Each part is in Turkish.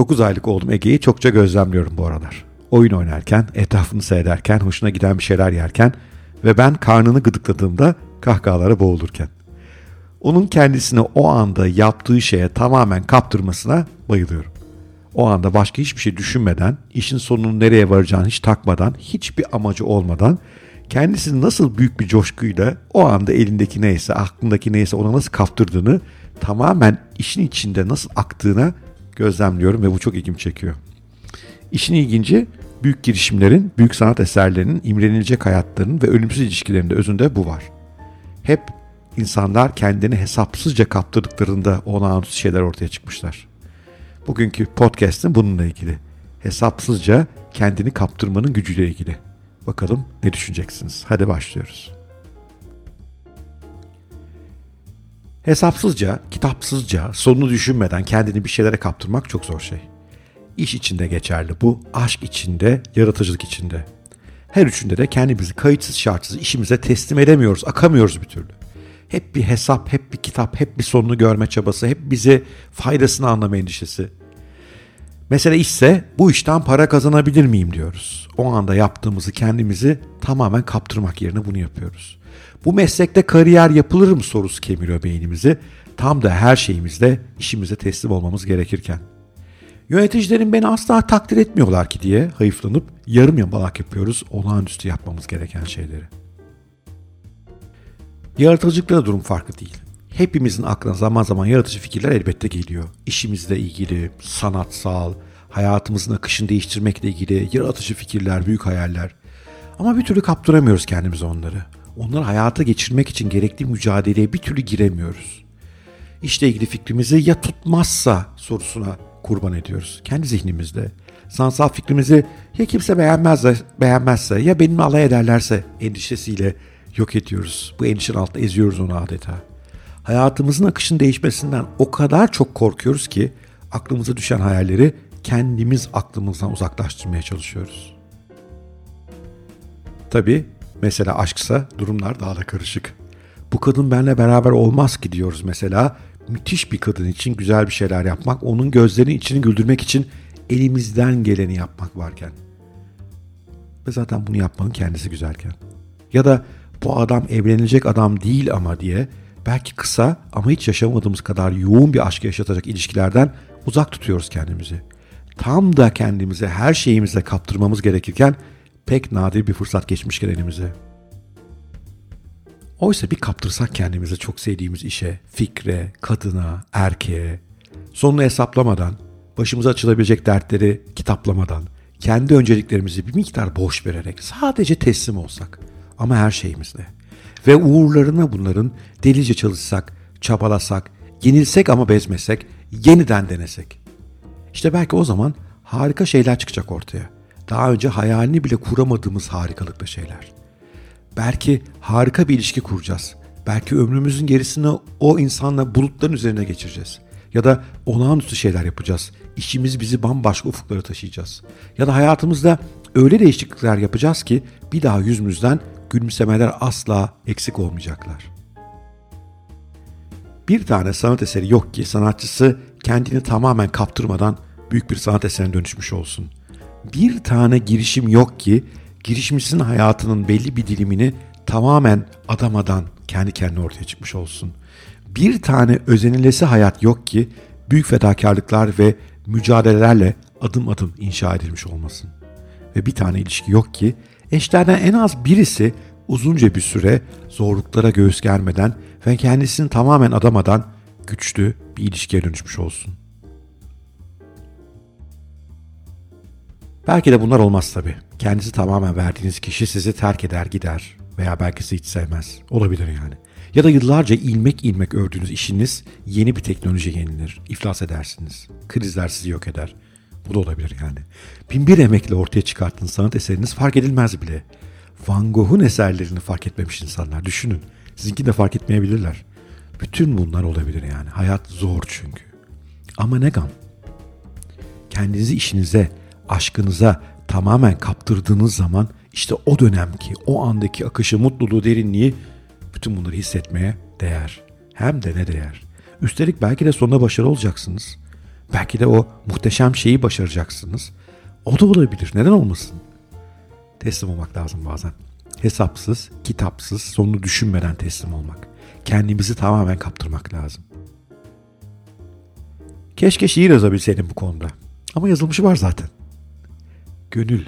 9 aylık oğlum Ege'yi çokça gözlemliyorum bu aralar. Oyun oynarken, etrafını seyrederken, hoşuna giden bir şeyler yerken ve ben karnını gıdıkladığımda kahkahalara boğulurken. Onun kendisini o anda yaptığı şeye tamamen kaptırmasına bayılıyorum. O anda başka hiçbir şey düşünmeden, işin sonunun nereye varacağını hiç takmadan, hiçbir amacı olmadan kendisini nasıl büyük bir coşkuyla o anda elindeki neyse, aklındaki neyse ona nasıl kaptırdığını tamamen işin içinde nasıl aktığına gözlemliyorum ve bu çok ilgimi çekiyor. İşin ilginci büyük girişimlerin, büyük sanat eserlerinin, imrenilecek hayatlarının ve ölümsüz ilişkilerinde özünde bu var. Hep insanlar kendini hesapsızca kaptırdıklarında olağanüstü şeyler ortaya çıkmışlar. Bugünkü podcast'ın bununla ilgili. Hesapsızca kendini kaptırmanın gücüyle ilgili. Bakalım ne düşüneceksiniz? Hadi başlıyoruz. Hesapsızca, kitapsızca, sonunu düşünmeden kendini bir şeylere kaptırmak çok zor şey. İş içinde geçerli bu, aşk içinde, yaratıcılık içinde. Her üçünde de kendimizi kayıtsız şartsız işimize teslim edemiyoruz, akamıyoruz bir türlü. Hep bir hesap, hep bir kitap, hep bir sonunu görme çabası, hep bize faydasını anlama endişesi. Mesele işse bu işten para kazanabilir miyim diyoruz. O anda yaptığımızı kendimizi tamamen kaptırmak yerine bunu yapıyoruz. Bu meslekte kariyer yapılır mı sorusu kemiriyor beynimizi. Tam da her şeyimizde işimize teslim olmamız gerekirken. Yöneticilerin beni asla takdir etmiyorlar ki diye hayıflanıp yarım yamalak yapıyoruz olağanüstü yapmamız gereken şeyleri. Yaratıcılıkta da durum farklı değil. Hepimizin aklına zaman zaman yaratıcı fikirler elbette geliyor. İşimizle ilgili, sanatsal, hayatımızın akışını değiştirmekle ilgili yaratıcı fikirler, büyük hayaller. Ama bir türlü kaptıramıyoruz kendimize onları. Onları hayata geçirmek için gerekli mücadeleye bir türlü giremiyoruz. İşle ilgili fikrimizi ya tutmazsa sorusuna kurban ediyoruz. Kendi zihnimizde. Sanatsal fikrimizi ya kimse beğenmezse, beğenmezse ya benimle alay ederlerse endişesiyle yok ediyoruz. Bu endişenin altında eziyoruz onu adeta. Hayatımızın akışının değişmesinden o kadar çok korkuyoruz ki aklımıza düşen hayalleri kendimiz aklımızdan uzaklaştırmaya çalışıyoruz. Tabi mesela aşksa durumlar daha da karışık. Bu kadın benimle beraber olmaz ki diyoruz mesela. Müthiş bir kadın için güzel bir şeyler yapmak, onun gözlerinin içini güldürmek için elimizden geleni yapmak varken. Ve zaten bunu yapmanın kendisi güzelken. Ya da bu adam evlenilecek adam değil ama diye belki kısa ama hiç yaşamadığımız kadar yoğun bir aşk yaşatacak ilişkilerden uzak tutuyoruz kendimizi. Tam da kendimize her şeyimize kaptırmamız gerekirken pek nadir bir fırsat geçmişken elimize. Oysa bir kaptırsak kendimize çok sevdiğimiz işe, fikre, kadına, erkeğe, sonunu hesaplamadan, başımıza açılabilecek dertleri kitaplamadan, kendi önceliklerimizi bir miktar boş vererek sadece teslim olsak ama her şeyimizle ve uğurlarına bunların delice çalışsak, çabalasak, yenilsek ama bezmesek, yeniden denesek. İşte belki o zaman harika şeyler çıkacak ortaya. Daha önce hayalini bile kuramadığımız harikalıklı şeyler. Belki harika bir ilişki kuracağız. Belki ömrümüzün gerisini o insanla bulutların üzerine geçireceğiz. Ya da olağanüstü şeyler yapacağız. İşimiz bizi bambaşka ufuklara taşıyacağız. Ya da hayatımızda öyle değişiklikler yapacağız ki bir daha yüzümüzden gülümsemeler asla eksik olmayacaklar. Bir tane sanat eseri yok ki sanatçısı kendini tamamen kaptırmadan büyük bir sanat eserine dönüşmüş olsun. Bir tane girişim yok ki girişimcisinin hayatının belli bir dilimini tamamen adamadan kendi kendine ortaya çıkmış olsun. Bir tane özenilesi hayat yok ki büyük fedakarlıklar ve mücadelelerle adım adım inşa edilmiş olmasın. Ve bir tane ilişki yok ki eşlerden en az birisi uzunca bir süre zorluklara göğüs germeden ve kendisini tamamen adamadan güçlü bir ilişkiye dönüşmüş olsun. Belki de bunlar olmaz tabii. Kendisi tamamen verdiğiniz kişi sizi terk eder gider veya belki sizi hiç sevmez. Olabilir yani. Ya da yıllarca ilmek ilmek ördüğünüz işiniz yeni bir teknoloji yenilir. İflas edersiniz. Krizler sizi yok eder. Bu da olabilir yani. Bin bir emekle ortaya çıkarttığınız sanat eseriniz fark edilmez bile. Van Gogh'un eserlerini fark etmemiş insanlar. Düşünün. Sizinki de fark etmeyebilirler. Bütün bunlar olabilir yani. Hayat zor çünkü. Ama ne gam? Kendinizi işinize, aşkınıza tamamen kaptırdığınız zaman işte o dönemki, o andaki akışı, mutluluğu, derinliği bütün bunları hissetmeye değer. Hem de ne değer. Üstelik belki de sonunda başarılı olacaksınız. Belki de o muhteşem şeyi başaracaksınız. O da olabilir. Neden olmasın? Teslim olmak lazım bazen. Hesapsız, kitapsız, sonunu düşünmeden teslim olmak. Kendimizi tamamen kaptırmak lazım. Keşke şiir yazabilseydim bu konuda. Ama yazılmışı var zaten. Gönül,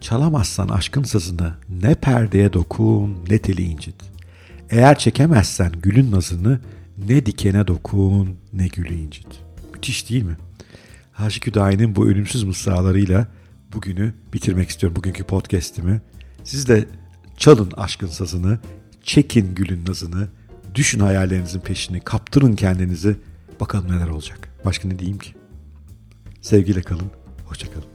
çalamazsan aşkın sazını ne perdeye dokun ne teli incit. Eğer çekemezsen gülün nazını ne dikene dokun ne gülü incit. Müthiş değil mi? Haşik Hüdayi'nin bu ölümsüz mısralarıyla bugünü bitirmek istiyorum. Bugünkü podcast'imi. Siz de çalın aşkın sazını, çekin gülün nazını, düşün hayallerinizin peşini, kaptırın kendinizi. Bakalım neler olacak. Başka ne diyeyim ki? Sevgiyle kalın, hoşçakalın.